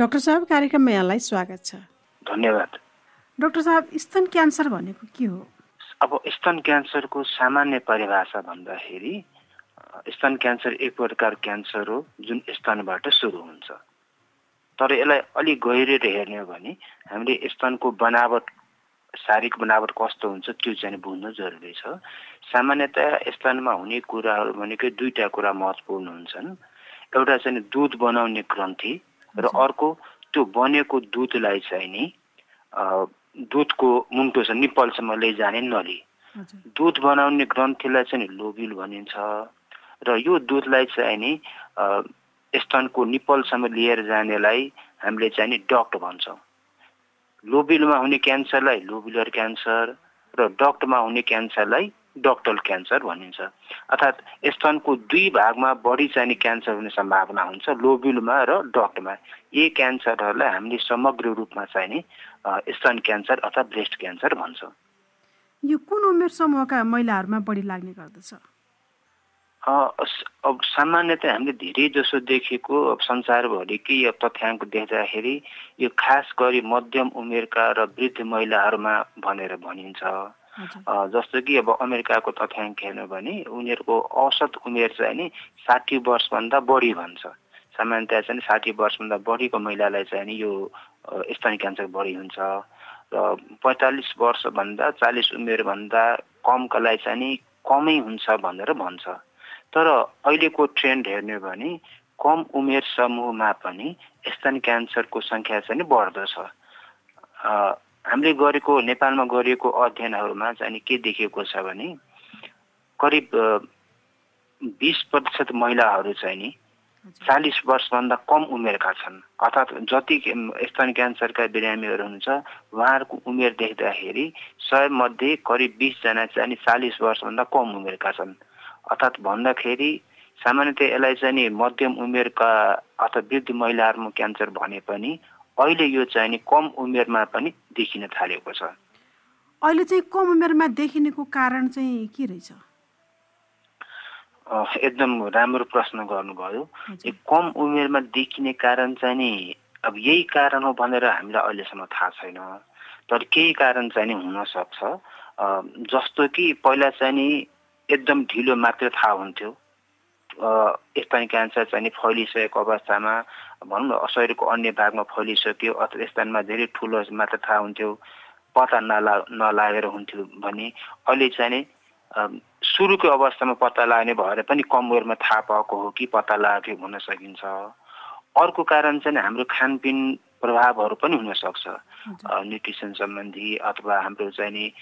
Doctor साहब कार्यक्रममा यहाँलाई स्वागत छ। धन्यवाद। डाक्टर साहब स्तन क्यान्सर भनेको के हो? अब स्तन क्यान्सरको सामान्य परिभाषा भन्दाखेरि स्तन क्यान्सर एक प्रकार क्यान्सर हो जुन स्तनबाट सुरु हुन्छ। तर यसलाई अलिक गहिरेर हेर्ने हो भने हामीले स्तनको बनावट शारीरिक बनावट कस्तो हुन्छ त्यो चाहिँ बुझ्नु जरुरी छ। सामान्यतया स्तनमा हुने कुराहरू भनेकै दुईवटा कुरा महत्त्वपूर्ण हुन्छन्। एउटा चाहिँ दुध बनाउने ग्रन्थि र अर्को त्यो बनेको दुधलाई चाहिँ नि दुधको मुन्टो छ निप्पलसम्म लैजाने नली। दुध बनाउने ग्रन्थीलाई चाहिँ लोबिल भनिन्छ। र यो दुधलाई चाहिँ नि स्तनको निप्पलसम्म लिएर जानेलाई हामीले चाहिँ नि डक्ट भन्छौँ। लोबिलमा हुने क्यान्सरलाई लोबुलर क्यान्सर र डक्टमा हुने क्यान्सरलाई डक्टल क्यान्सर भनिन्छ। अर्थात् स्तनको दुई भागमा बढी चाहिने क्यान्सर हुने सम्भावना हुन्छ लोबिलमा र डक्टमा। यी क्यान्सरहरूलाई हामीले समग्र रूपमा चाहिने स्तन क्यान्सर अथवा ब्रेस्ट क्यान्सर भन्छौँ। यो कुन उमेर समूहका महिलाहरूमा बढी लाग्ने गर्दछ? अब सामान्यतया हामीले धेरै जसो देखेको अब संसारभरिकै तथ्याङ्क देख्दाखेरि यो खास गरी मध्यम उमेरका र वृद्ध महिलाहरूमा भनेर भनिन्छ। जस्तो कि अब अमेरिकाको तथ्याङ्क हेर्नु भने उनीहरूको औसत उमेर चाहिँ नि साठी वर्षभन्दा बढी भन्छ। सामान्यतया चाहिँ साठी वर्षभन्दा बढीको महिलालाई चाहिँ नि यो स्तन क्यान्सर बढी हुन्छ। र पैँतालिस वर्षभन्दा चालिस उमेरभन्दा कमकालाई चाहिँ नि कमै हुन्छ भनेर भन्छ। तर अहिलेको ट्रेन्ड हेर्ने भने कम उमेर समूहमा पनि स्तन क्यान्सरको सङ्ख्या चाहिँ बढ्दो छ हामीले गरेको नेपालमा गरिएको अध्ययनहरूमा चाहिँ के देखिएको छ भने करिब बिस प्रतिशत महिलाहरू चाहिँ नि चालिस वर्षभन्दा कम उमेरका छन्। अर्थात् जति स्तन क्यान्सरका बिरामीहरू हुनुहुन्छ उहाँहरूको उमेर देख्दाखेरि सय मध्ये करिब बिसजना चाहिँ चालिस वर्षभन्दा कम उमेरका छन्। अर्थात् भन्दाखेरि सामान्यतया यसलाई चाहिँ नि मध्यम उमेरका अथवा वृद्ध महिलाहरूमा क्यान्सर भने पनि अहिले यो चाहिँ नि कम उमेरमा पनि देखिन थालेको छ। अहिले चाहिँ कम उमेरमा देखिनेको कारण चाहिँ के रहेछ? एकदम राम्रो प्रश्न गर्नुभयो। यो कम उमेरमा देखिने कारण चाहिँ नि अब यही कारण हो भनेर हामीलाई अहिलेसम्म थाहा छैन। तर केही कारण चाहिँ नि हुनसक्छ जस्तो कि पहिला चाहिँ नि एकदम ढिलो मात्र थाहा हुन्थ्यो। स्तन क्यान्सर चाहिँ नि फैलिसकेको अवस्थामा भनौँ न शरीरको अन्य भागमा फैलिसक्यो अथवा स्तनमा धेरै ठुलो मात्र थाहा हुन्थ्यो पत्ता नला नलागेर हुन्थ्यो भने अहिले चाहिँ नि सुरुको अवस्थामा पत्ता लाग्ने भएर पनि कम उमेरमा थाहा पाएको हो कि पत्ता लाग्यो भन्न सकिन्छ। अर्को कारण चाहिँ हाम्रो खानपिन प्रभावहरू पनि हुनसक्छ न्युट्रिसन सम्बन्धी अथवा हाम्रो चाहिँ नि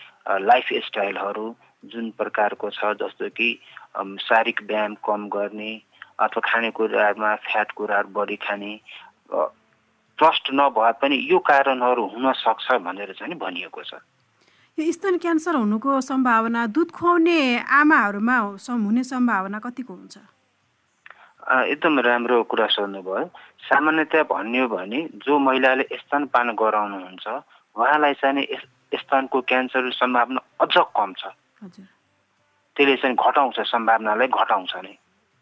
लाइफ स्टाइलहरू जुन प्रकारको छ जस्तो कि शारीरिक व्यायाम कम गर्ने अथवा खानेकुराहरूमा फ्याट कुराहरू बढी खाने ट्रस्ट नभए पनि यो कारणहरू हुन सक्छ भनेर चाहिँ भनिएको छ। यो स्तन क्यान्सर हुनुको सम्भावना दुध खुवाउने आमाहरूमा हुने सम्भावना कतिको हुन्छ? एकदम राम्रो कुरा सोध्नुभयो। सामान्यतया भन्ने हो भने जो महिलाले स्तनपान गराउनुहुन्छ उहाँलाई चाहिँ स्तनको क्यान्सर सम्भावना अझ कम छ। त्यसले चाहिँ घटाउँछ सम्भावनालाई घटाउँछ नै।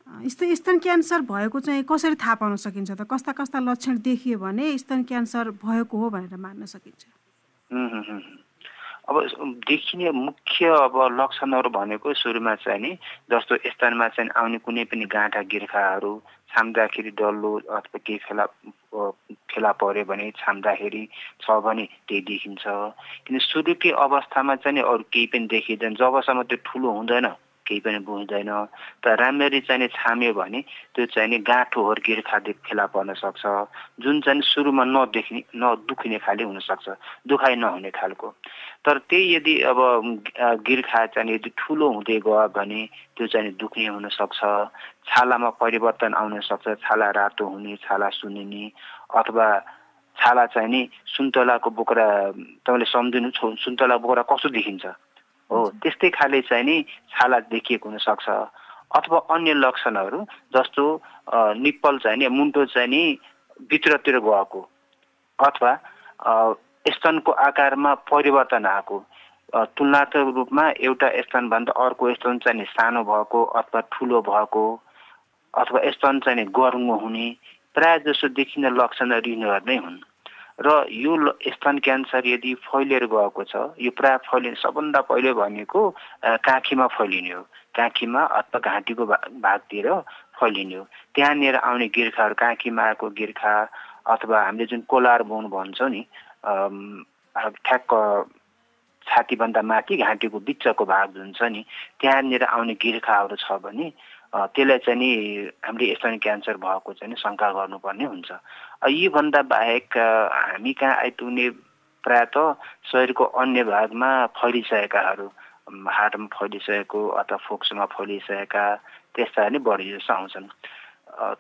यस्तो स्तन क्यान्सर भएको चाहिँ कसरी थाहा पाउन सकिन्छ त? कस्ता कस्ता लक्षण देखियो भने स्तन क्यान्सर भएको हो भनेर मान्न सकिन्छ? अब देखिने मुख्य अब लक्षणहरू भनेको सुरुमा चाहिँ नि जस्तो स्तनमा चाहिँ आउने कुनै पनि गाँठा गिर्खाहरू छाम्दाखेरि डल्लो अथवा केही फेला फेला पऱ्यो भने छाम्दाखेरि छ भने त्यही देखिन्छ। किन सुरुकै अवस्थामा चाहिँ अरू केही पनि देखिँदैन। जबसम्म त्यो ठुलो हुँदैन। केही पनि बुझ्दैन। त राम्ररी चाहिँ छाम्यो भने त्यो चाहिँ नि गाँठोहरू गिर्खा फेला पर्न सक्छ। जुन चाहिँ सुरुमा नदेखिने नदुखिने खाले हुनसक्छ दुखाइ नहुने खालको। तर त्यही यदि अब गिर्खा चाहिँ यदि ठुलो हुँदै गयो भने त्यो चाहिँ दुख्ने हुनसक्छ। छालामा परिवर्तन आउन सक्छ छाला रातो हुने छाला सुनिने अथवा छाला चाहिँ नि सुन्तलाको बोक्रा तपाईँले सम्झिनु सुन्तला बोक्रा कस्तो देखिन्छ? हो त्यस्तै खाले चाहिँ नि छाला देखिएको हुनसक्छ। अथवा अन्य लक्षणहरू जस्तो निप्पल चाहिँ नि मुन्टो चाहिँ नि भित्रतिर गएको अथवा स्तनको आकारमा परिवर्तन आएको तुलनात्मक रूपमा एउटा स्तनभन्दा अर्को स्तन चाहिँ सानो भएको अथवा ठुलो भएको अथवा स्तन चाहिँ गर्म हुने प्रायः जसो देखिने लक्षणहरू यिनीहरू नै हुन्। र यो स्तन क्यान्सर यदि फैलिएर गएको छ यो प्रायः फैलिने सबभन्दा पहिले भनेको काखीमा फैलिने हो। काखीमा अथवा घाँटीको भागतिर फैलिने हो। त्यहाँनिर आउने गिर्खाहरू काखीमा आएको गिर्खा अथवा हामीले जुन कोलार बोन भन्छौँ नि ठ्याक्क छातीभन्दा माथि घाँटीको बिचको भाग जुन छ नि त्यहाँनिर आउने गिर्खाहरू छ भने त्यसलाई चाहिँ नि हामीले स्तन क्यान्सर भएको चाहिँ नि शङ्का गर्नुपर्ने हुन्छ। यीभन्दा बाहेक हामी कहाँ आइपुग्ने प्राय त शरीरको अन्य भागमा फैलिसकेकाहरू हार्टमा फैलिसकेको अथवा फोक्सोमा फैलिसकेका त्यस्ता नै बढी जस्तो आउँछन्।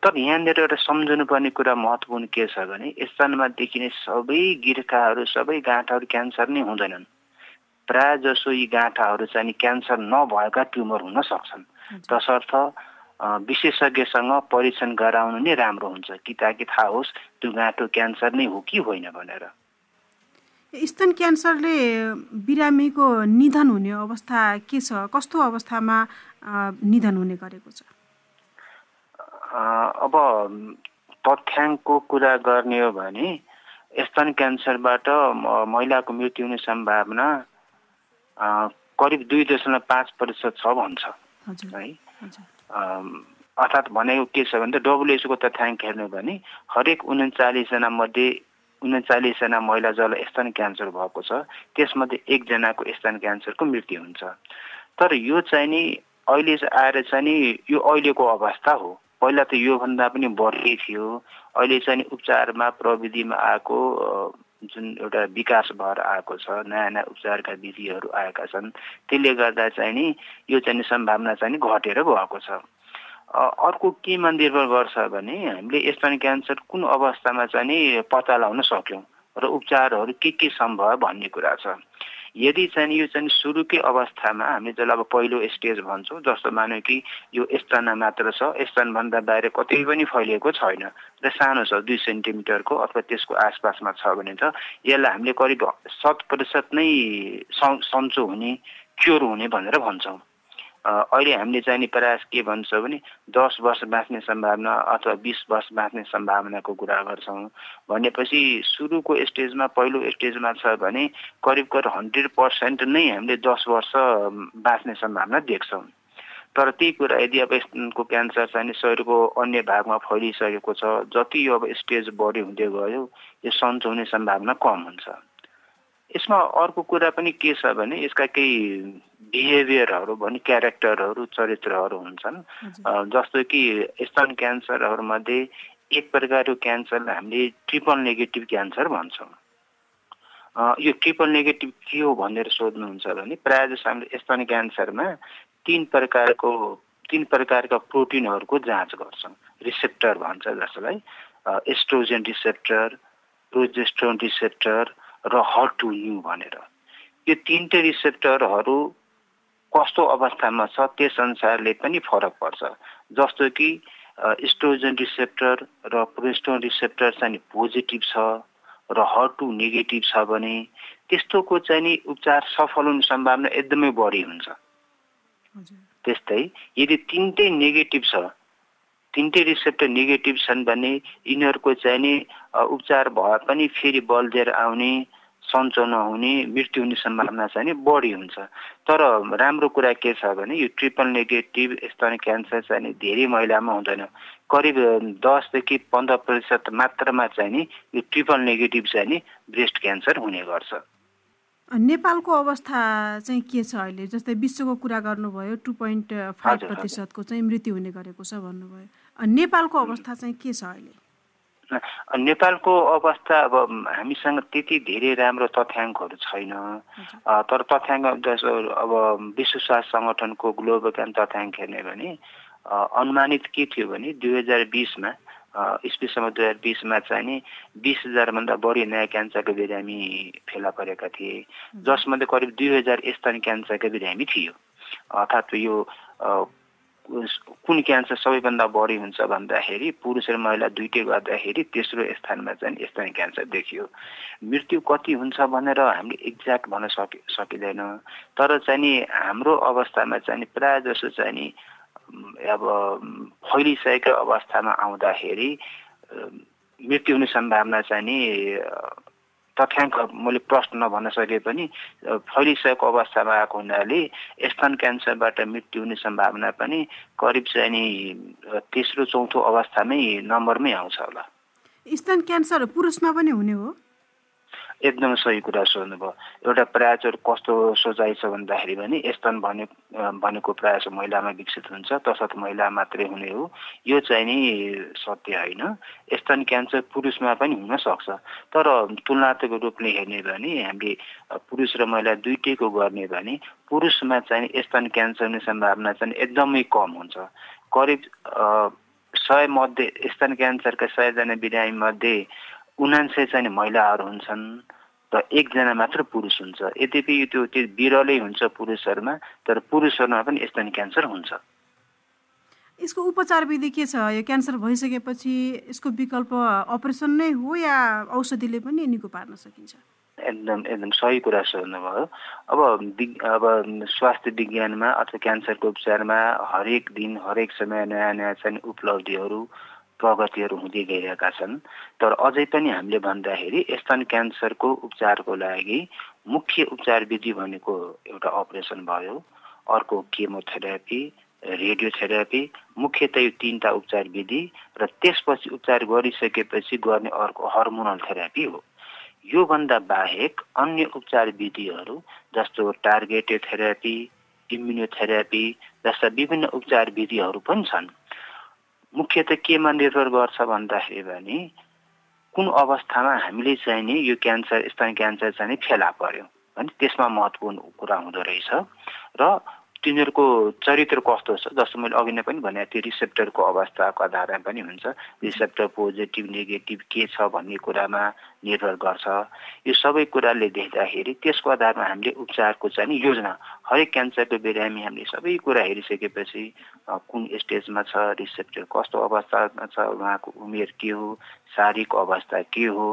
तर यहाँनिर एउटा सम्झनुपर्ने कुरा महत्त्वपूर्ण के छ भने स्तनमा देखिने सबै गिर्खाहरू सबै गाँठाहरू क्यान्सर नै हुँदैनन्। प्राय जसो यी गाँठाहरू चाहिँ क्यान्सर नभएका ट्युमर हुन सक्छन्। तसर्थ विशेषज्ञसँग परीक्षण गराउनु नै राम्रो हुन्छ। कि ताकि थाहा होस् त्यो गाँठो क्यान्सर नै हो कि होइन भनेर। स्तन क्यान्सरले बिरामीको निधन हुने अवस्था के छ? कस्तो अवस्थामा निधन हुने गरेको छ? अब तथ्याङ्कको कुरा गर्ने हो भने स्तन क्यान्सरबाट महिलाको मृत्यु हुने सम्भावना करिब दुई दशमलव पाँच प्रतिशत छ भन्छ। है। अर्थात् भनेको के छ भने त डब्लुएचओको तथ्याङ्क हेर्नु भने हरेक उन्चालिसजना मध्ये उन्चालिसजना महिला जसलाई स्तन क्यान्सर भएको छ त्यसमध्ये एकजनाको स्तन क्यान्सरको मृत्यु हुन्छ। तर यो चाहिँ नि अहिले आएर चाहिँ नि यो अहिलेको अवस्था हो। पहिला त योभन्दा पनि बढी थियो। अहिले चाहिँ उपचारमा प्रविधिमा आएको जुन एउटा विकास भएर आएको छ नयाँ नयाँ उपचारका विधिहरू आएका छन् त्यसले गर्दा चाहिँ नि यो चाहिँ सम्भावना चाहिँ नि घटेर गएको छ। अर्को केमा निर्भर गर्छ भने हामीले स्तन क्यान्सर कुन अवस्थामा चाहिँ नि पत्ता लगाउन सक्यौँ र उपचारहरू के के सम्भव भन्ने कुरा छ। यदि चाहिँ यो चाहिँ सुरुकै अवस्थामा हामी जसलाई अब पहिलो स्टेज भन्छौँ जस्तो मान्यो कि यो स्तनमा मात्र छ स्तनभन्दा बाहिर कतै पनि फैलिएको छैन र सानो छ दुई सेन्टिमिटरको अथवा त्यसको आसपासमा छ भने त यसलाई हामीले करिब शत प्रतिशत नै सन्चो हुने क्योर हुने भनेर भन्छौँ। अहिले हामीले चाहिने प्रयास के भन्छ भने दस वर्ष बाँच्ने सम्भावना अथवा बिस वर्ष बाँच्ने सम्भावनाको कुरा गर्छौँ। भनेपछि सुरुको स्टेजमा पहिलो स्टेजमा छ भने करिब करिब हन्ड्रेड पर्सेन्ट नै हामीले दस वर्ष बाँच्ने सम्भावना देख्छौँ। तर त्यही कुरा यदि अब को क्यान्सर चाहिँ शरीरको अन्य भागमा फैलिसकेको छ जति यो अब स्टेज बढी हुँदै गयो यो सन्चो हुने सम्भावना कम हुन्छ। यसमा अर्को कुरा पनि के छ भने यसका केही बिहेभियरहरू भने क्यारेक्टरहरू चरित्रहरू हुन्छन्। जस्तो कि स्तन क्यान्सरहरूमध्ये एक प्रकारको क्यान्सरलाई हामीले ट्रिपल नेगेटिभ क्यान्सर भन्छौँ। यो ट्रिपल नेगेटिभ के हो भनेर सोध्नुहुन्छ भने प्रायः जस्तो हामीले स्तन क्यान्सरमा तिन प्रकारको तिन प्रकारका प्रोटिनहरूको जाँच गर्छौँ रिसेप्टर भन्छ जसलाई। एस्ट्रोजेन रिसेप्टर प्रोजेस्ट्रोन रिसेप्टर र हर्टु न्यू भनेर। यो तिनटै रिसेप्टरहरू कस्तो अवस्थामा छ त्यस अनुसारले पनि फरक पर्छ। जस्तो कि स्ट्रोजन रिसेप्टर र प्रोस्टोन रिसेप्टर चाहिँ पोजिटिभ छ र हर्टु नेगेटिभ छ भने त्यस्तोको चाहिँ नि उपचार सफल हुने सम्भावना एकदमै बढी हुन्छ। त्यस्तै यदि तिनटै नेगेटिभ छ तिनटै रिसेप्टर नेगेटिभ छन् भने यिनीहरूको चाहिँ नि उपचार भए पनि फेरि बल दिएर आउने सन्चो नहुने मृत्यु हुने सम्भावना चाहिँ नि बढी हुन्छ। तर राम्रो कुरा के छ भने यो ट्रिपल नेगेटिभ स्तन क्यान्सर चाहिँ नि धेरै महिलामा हुँदैन। करिब दसदेखि पन्ध्र प्रतिशत मात्रामा चाहिँ नि यो ट्रिपल नेगेटिभ चाहिँ नि ब्रेस्ट क्यान्सर हुने गर्छ। नेपालको अवस्था चाहिँ के छ अहिले? जस्तै विश्वको कुरा गर्नुभयो टु पोइन्ट फाइभ प्रतिशतको चाहिँ मृत्यु हुने गरेको छ भन्नुभयो। नेपालको अवस्था चाहिँ के छ अहिले? नेपालको अवस्था अब हामीसँग त्यति धेरै राम्रो तथ्याङ्कहरू छैन। तर तथ्याङ्क अब विश्व स्वास्थ्य सङ्गठनको ग्लोबल तथ्याङ्क हेर्ने भने अनुमानित के थियो भने दुई हजार बिसमा इस्वीसम्म दुई हजार बिसमा चाहिँ नि बिस हजारभन्दा बढी नयाँ क्यान्सरको बिरामी फेला परेका थिए। जसमध्ये करिब दुई हजार स्तन क्यान्सरको बिरामी थियो। अर्थात् यो कुन क्यान्सर सबैभन्दा बढी हुन्छ भन्दाखेरि पुरुष र महिला दुइटै गर्दाखेरि तेस्रो स्थानमा चाहिँ स्तन क्यान्सर देखियो। मृत्यु कति हुन्छ भनेर हामीले एक्ज्याक्ट भन्न सकि सकिँदैन। तर चाहिँ नि हाम्रो अवस्थामा चाहिँ नि प्रायः जसो चाहिँ नि अब फैलिसकेको अवस्थामा आउँदाखेरि मृत्यु हुने सम्भावना चाहिँ नि तथ्याङ्क मैले प्रश्न नभन्न सके पनि फैलिसकेको अवस्थामा आएको हुनाले स्तन क्यान्सरबाट मृत्यु हुने सम्भावना पनि करिब चाहिँ नि तेस्रो चौथो अवस्थामै नम्बरमै आउँछ होला। स्तन क्यान्सर पुरुषमा पनि हुने हो? एकदम सही कुरा सोध्नुभयो। एउटा प्रायः चाहिँ कस्तो सोचाइ छ भन्दाखेरि भने स्तन भने भनेको प्रायः चाहिँ महिलामा विकसित हुन्छ तसर्थ महिला मात्रै हुने हो। यो चाहिँ नि सत्य होइन। स्तन क्यान्सर पुरुषमा पनि हुन सक्छ। तर तुलनात्मक रूपले हेर्ने भने हामीले पुरुष र महिला दुइटैको गर्ने भने पुरुषमा चाहिँ स्तन क्यान्सर हुने सम्भावना चाहिँ एकदमै कम हुन्छ। करिब सय मध्ये स्तन क्यान्सरका सयजना बिरामी मध्ये उनान्सय चाहिँ महिलाहरू हुन्छन् र एकजना मात्र पुरुष हुन्छ। यद्यपि त्यो त्यो बिरलै हुन्छ पुरुषहरूमा तर पुरुषहरूमा पनि स्तन क्यान्सर हुन्छ। यसको उपचार विधि के छ? यो क्यान्सर भइसकेपछि यसको विकल्प अपरेसन नै हो या औषधिले पनि निको पार्न सकिन्छ? एकदम एकदम सही कुरा सोध्नुभयो। अब अब स्वास्थ्य विज्ञानमा अथवा क्यान्सरको उपचारमा हरेक दिन हरेक समय नयाँ नयाँ चाहिँ उपलब्धिहरू प्रगतिहरू हुँदै गइरहेका छन्। तर अझै पनि हामीले भन्दाखेरि स्तन क्यान्सरको उपचारको लागि मुख्य उपचार विधि भनेको एउटा अपरेसन भयो। अर्को केमोथेरापी रेडियोथेरापी मुख्यतः यो तिनवटा उपचार विधि र त्यसपछि उपचार गरिसकेपछि गर्ने अर्को हर्मोनल थेरापी हो। योभन्दा बाहेक अन्य उपचार विधिहरू जस्तो टार्गेटेड थेरापी इम्युनोथेरापी जस्ता विभिन्न उपचार विधिहरू पनि छन्। मुख्यत केमा निर्भर गर्छ भन्दाखेरि भने कुन अवस्थामा हामीले चाहिँ नि यो क्यान्सर स्तन क्यान्सर चाहिँ फेला पर्यो भने त्यसमा महत्त्वपूर्ण कुरा हुँदो रहेछ। र तिनीहरूको चरित्र कस्तो छ? जस्तो मैले अघि नै पनि भने त्यो रिसेप्टरको अवस्थाको आधारमा पनि हुन्छ। रिसेप्टर पोजिटिभ नेगेटिभ के छ भन्ने कुरामा निर्भर गर्छ। यो सबै कुराले देख्दाखेरि त्यसको आधारमा हामीले उपचारको चाहिँ योजना हरेक क्यान्सरको बिरामी हामीले सबै कुरा हेरिसकेपछि कुन स्टेजमा छ रिसेप्टर कस्तो अवस्थामा छ उहाँको उमेर के हो शारीरिक अवस्था के हो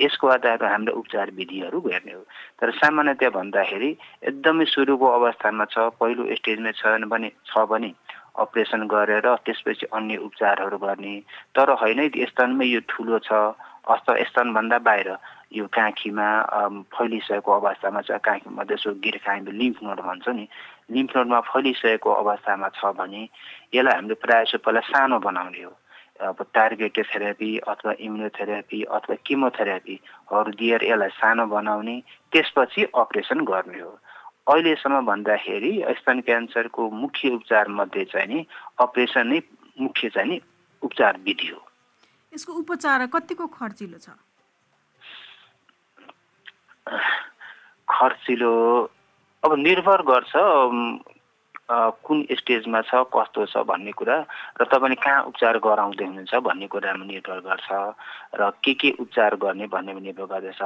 यसको आधारमा हाम्रो उपचार विधिहरू हेर्ने हो। तर सामान्यतया भन्दाखेरि एकदमै सुरुको अवस्थामा छ पहिलो स्टेजमा छ भने छ भने अपरेसन गरेर त्यसपछि अन्य उपचारहरू गर्ने। तर होइन स्तनमै यो ठुलो छ। अस्त स्तनभन्दा बाहिर यो काँखीमा फैलिसकेको अवस्थामा छ काँखीमा त्यसो गिर्खा हामीले लिम्फ नोड भन्छ नि। लिम्फ नोडमा फैलिसकेको अवस्थामा छ भने यसलाई हामीले प्रायः पहिला सानो बनाउने हो। अब टार्गेटेड थेरापी अथवा इम्युनोथेरापी अथवा किमोथेरापीहरू दिएर यसलाई सानो बनाउने त्यसपछि अपरेसन गर्ने हो। अहिलेसम्म भन्दाखेरि स्तन क्यान्सरको मुख्य उपचार मध्ये चाहिँ नि अपरेसन नै मुख्य चाहिँ नि उपचार विधि हो। यसको उपचार कतिको खर्चिलो छ? खर्चिलो अब निर्भर गर्छ कुन स्टेजमा छ कस्तो छ भन्ने कुरा र तपाईँले कहाँ उपचार गराउँदै हुनुहुन्छ भन्ने कुरामा निर्भर गर्छ र के के उपचार गर्ने भन्ने निर्भर गर्दछ।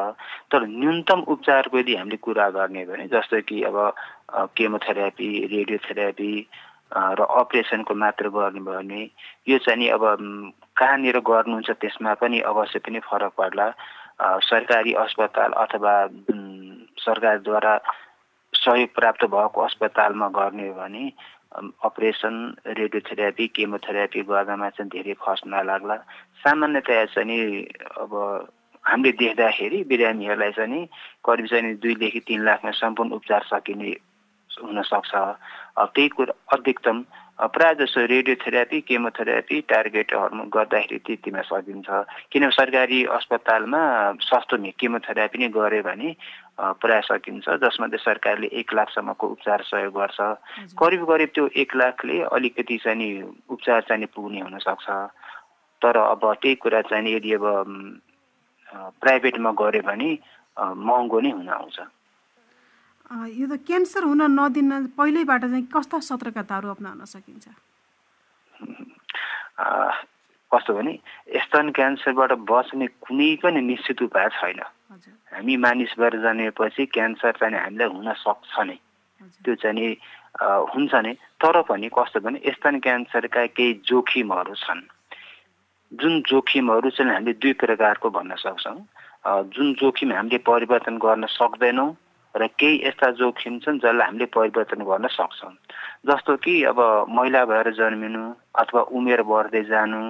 तर न्यूनतम उपचारको यदि हामीले कुरा गर्ने भने जस्तो कि अब केमोथेरापी रेडियोथेरापी र अपरेसनको मात्र गर्ने भने यो चाहिँ नि अब कहाँनिर गर्नुहुन्छ त्यसमा पनि अवश्य पनि फरक पर्ला। सरकारी अस्पताल अथवा सरकारद्वारा सहयोग प्राप्त भएको अस्पतालमा गर्ने हो भने अपरेसन रेडियोथेरापी केमोथेरापी गर्दामा चाहिँ धेरै खर्च नलाग्ला। सामान्यतया चाहिँ नि अब हामीले देख्दाखेरि बिरामीहरूलाई चाहिँ करिब चाहिँ दुईदेखि तिन लाखमा सम्पूर्ण उपचार सकिने हुनसक्छ त्यही कुरा अधिकतम प्रायः जसो रेडियोथेरापी केमोथेरापी टार्गेटहरू गर्दाखेरि त्यतिमा सकिन्छ किनभने सरकारी अस्पतालमा सस्तो केमोथेरापी नै गऱ्यो भने प्राय सकिन्छ जसमा चाहिँ सरकारले एक लाखसम्मको उपचार सहयोग गर्छ। करिब करिब त्यो एक लाखले अलिकति चाहिँ नि उपचार चाहिँ पुग्ने हुनसक्छ। तर अब त्यही कुरा चाहिँ यदि अब प्राइभेटमा गऱ्यो भने महँगो नै हुन आउँछ। यो त क्यान्सर हुन नदिन पहिल्यैबाट चाहिँ कस्ता सतर्कताहरू अप्नाउन सकिन्छ? कस्तो भने स्तन क्यान्सरबाट बच्ने कुनै पनि निश्चित उपाय छैन। हामी मानिस भएर जन्मेपछि क्यान्सर चाहिँ हामीलाई हुन सक्छ नै। त्यो चाहिँ नि हुन्छ नै। तर पनि कस्तो भने स्तन क्यान्सरका केही जोखिमहरू छन्। जुन जोखिमहरू चाहिँ हामीले दुई प्रकारको भन्न सक्छौँ। जुन जोखिम हामीले परिवर्तन गर्न सक्दैनौँ र केही यस्ता जोखिम छन् जसलाई हामीले परिवर्तन गर्न सक्छौँ। जस्तो कि अब महिला भएर जन्मिनु अथवा उमेर बढ्दै जानु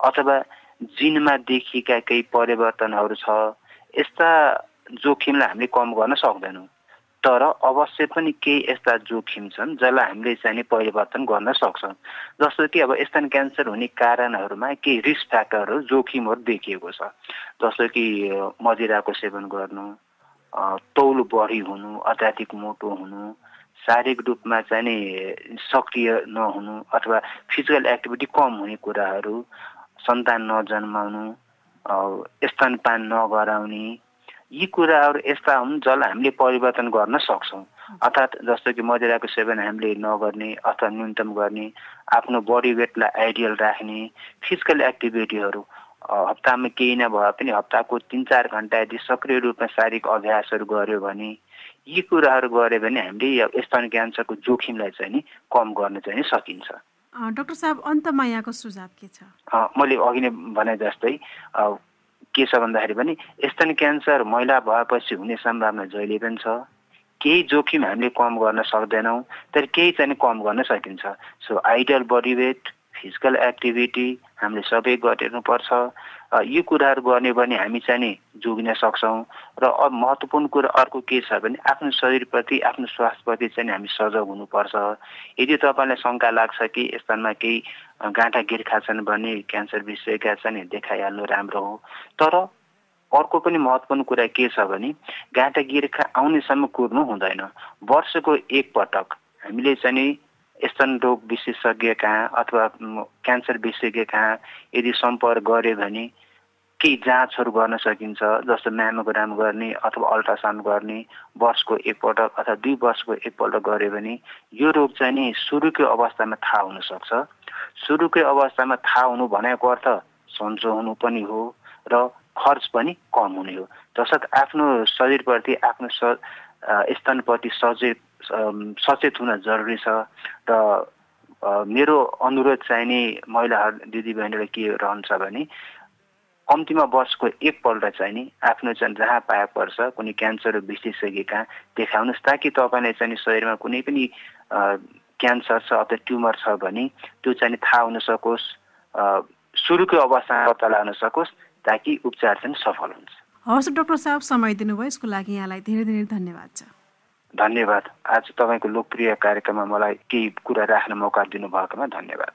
अथवा जिनमा देखिएका केही परिवर्तनहरू छ यस्ता जोखिमलाई हामीले कम गर्न सक्दैनौँ। तर अवश्य पनि केही यस्ता जोखिम छन् जसलाई हामीले चाहिँ परिवर्तन गर्न सक्छौँ। जस्तो कि अब स्तन क्यान्सर हुने कारणहरूमा केही रिस्क फ्याक्टरहरू जोखिमहरू देखिएको छ। जस्तो कि मदिराको सेवन गर्नु तौल बढी हुनु अत्याधिक मोटो हुनु शारीरिक रूपमा चाहिँ नि सक्रिय नहुनु अथवा फिजिकल एक्टिभिटी कम हुने कुराहरू सन्तान नजन्माउनु स्तनपान नगराउने यी कुराहरू यस्ता हुन् जसलाई हामीले परिवर्तन गर्न सक्छौँ। अर्थात् जस्तो कि मदिराको सेवन हामीले नगर्ने अथवा न्यूनतम गर्ने आफ्नो बडी वेटलाई आइडियल राख्ने फिजिकल एक्टिभिटीहरू हप्तामा केही नभए पनि हप्ताको तिन चार घन्टा यदि सक्रिय रूपमा शारीरिक अभ्यासहरू गऱ्यो भने यी कुराहरू गऱ्यो भने हामीले स्तन क्यान्सरको जोखिमलाई चाहिँ नि कम गर्न चाहिँ सकिन्छ। डाक्टर साहब अन्तमा यहाँको सुझाव के छ? मैले अघि नै भने जस्तै के छ भन्दाखेरि पनि स्तन क्यान्सर महिला भएपछि हुने सम्भावना जहिले पनि छ। केही जोखिम हामीले कम गर्न सक्दैनौँ तर केही चाहिँ कम गर्न सकिन्छ। So ideal body weight physical activity हामीले सबै गरिनुपर्छ यो कुराहरू गर्ने भने हामी चाहिँ नि जोगिन सक्छौँ र महत्त्वपूर्ण कुरा अर्को के छ भने आफ्नो शरीरप्रति आफ्नो स्वास्थ्यप्रति चाहिँ हामी सजग हुनुपर्छ। यदि तपाईँलाई शङ्का लाग्छ कि स्तनमा केही गाँठा गिर्खा छन् भने क्यान्सर विषयका चाहिँ देखाइहाल्नु राम्रो हो। तर अर्को पनि महत्त्वपूर्ण कुरा के छ भने गाँठा गिर्खा आउनेसम्म कुर्नु हुँदैन। वर्षको एकपटक हामीले चाहिँ स्तन रोग विशेषज्ञ कहाँ अथवा क्यान्सर विशेषज्ञ कहाँ यदि सम्पर्क गऱ्यो भने केही जाँचहरू गर्न सकिन्छ जस्तो म्यामोग्राम गर्ने अथवा अल्ट्रासाउन्ड गर्ने वर्षको एकपटक अथवा दुई वर्षको एकपल्ट गऱ्यो भने यो रोग चाहिँ नि सुरुकै अवस्थामा थाहा हुनसक्छ। सुरुकै अवस्थामा थाहा हुनु भनेको अर्थ सन्चो हुनु पनि हो र खर्च पनि कम हुने हो। तसर्थ आफ्नो शरीरप्रति आफ्नो स्तनप्रति सचेत सचेत हुन जरुरी छ। र मेरो अनुरोध चाहिँ नि महिलाहरू दिदीबहिनीलाई के रहन्छ भने कम्तीमा वर्षको एकपल्ट चाहिँ नि आफ्नो चाहिँ जहाँ पाए पर्छ कुनै क्यान्सर विशेषज्ञ कहाँ देखाउनुहोस् ताकि तपाईँले चाहिँ शरीरमा कुनै पनि क्यान्सर छ अथवा ट्युमर छ भने त्यो चाहिँ थाहा हुन सकोस्। सुरुकै अवस्थामा पत्ता लाग्न सकोस् ताकि उपचार चाहिँ सफल हुन्छ। हवस् डाक्टर साहब समय दिनुभयो। यसको लागि यहाँलाई धेरै धेरै धन्यवाद छ। धन्यवाद। आज तपाईँको लोकप्रिय कार्यक्रममा मलाई केही कुरा राख्न मौका दिनुभएकोमा धन्यवाद।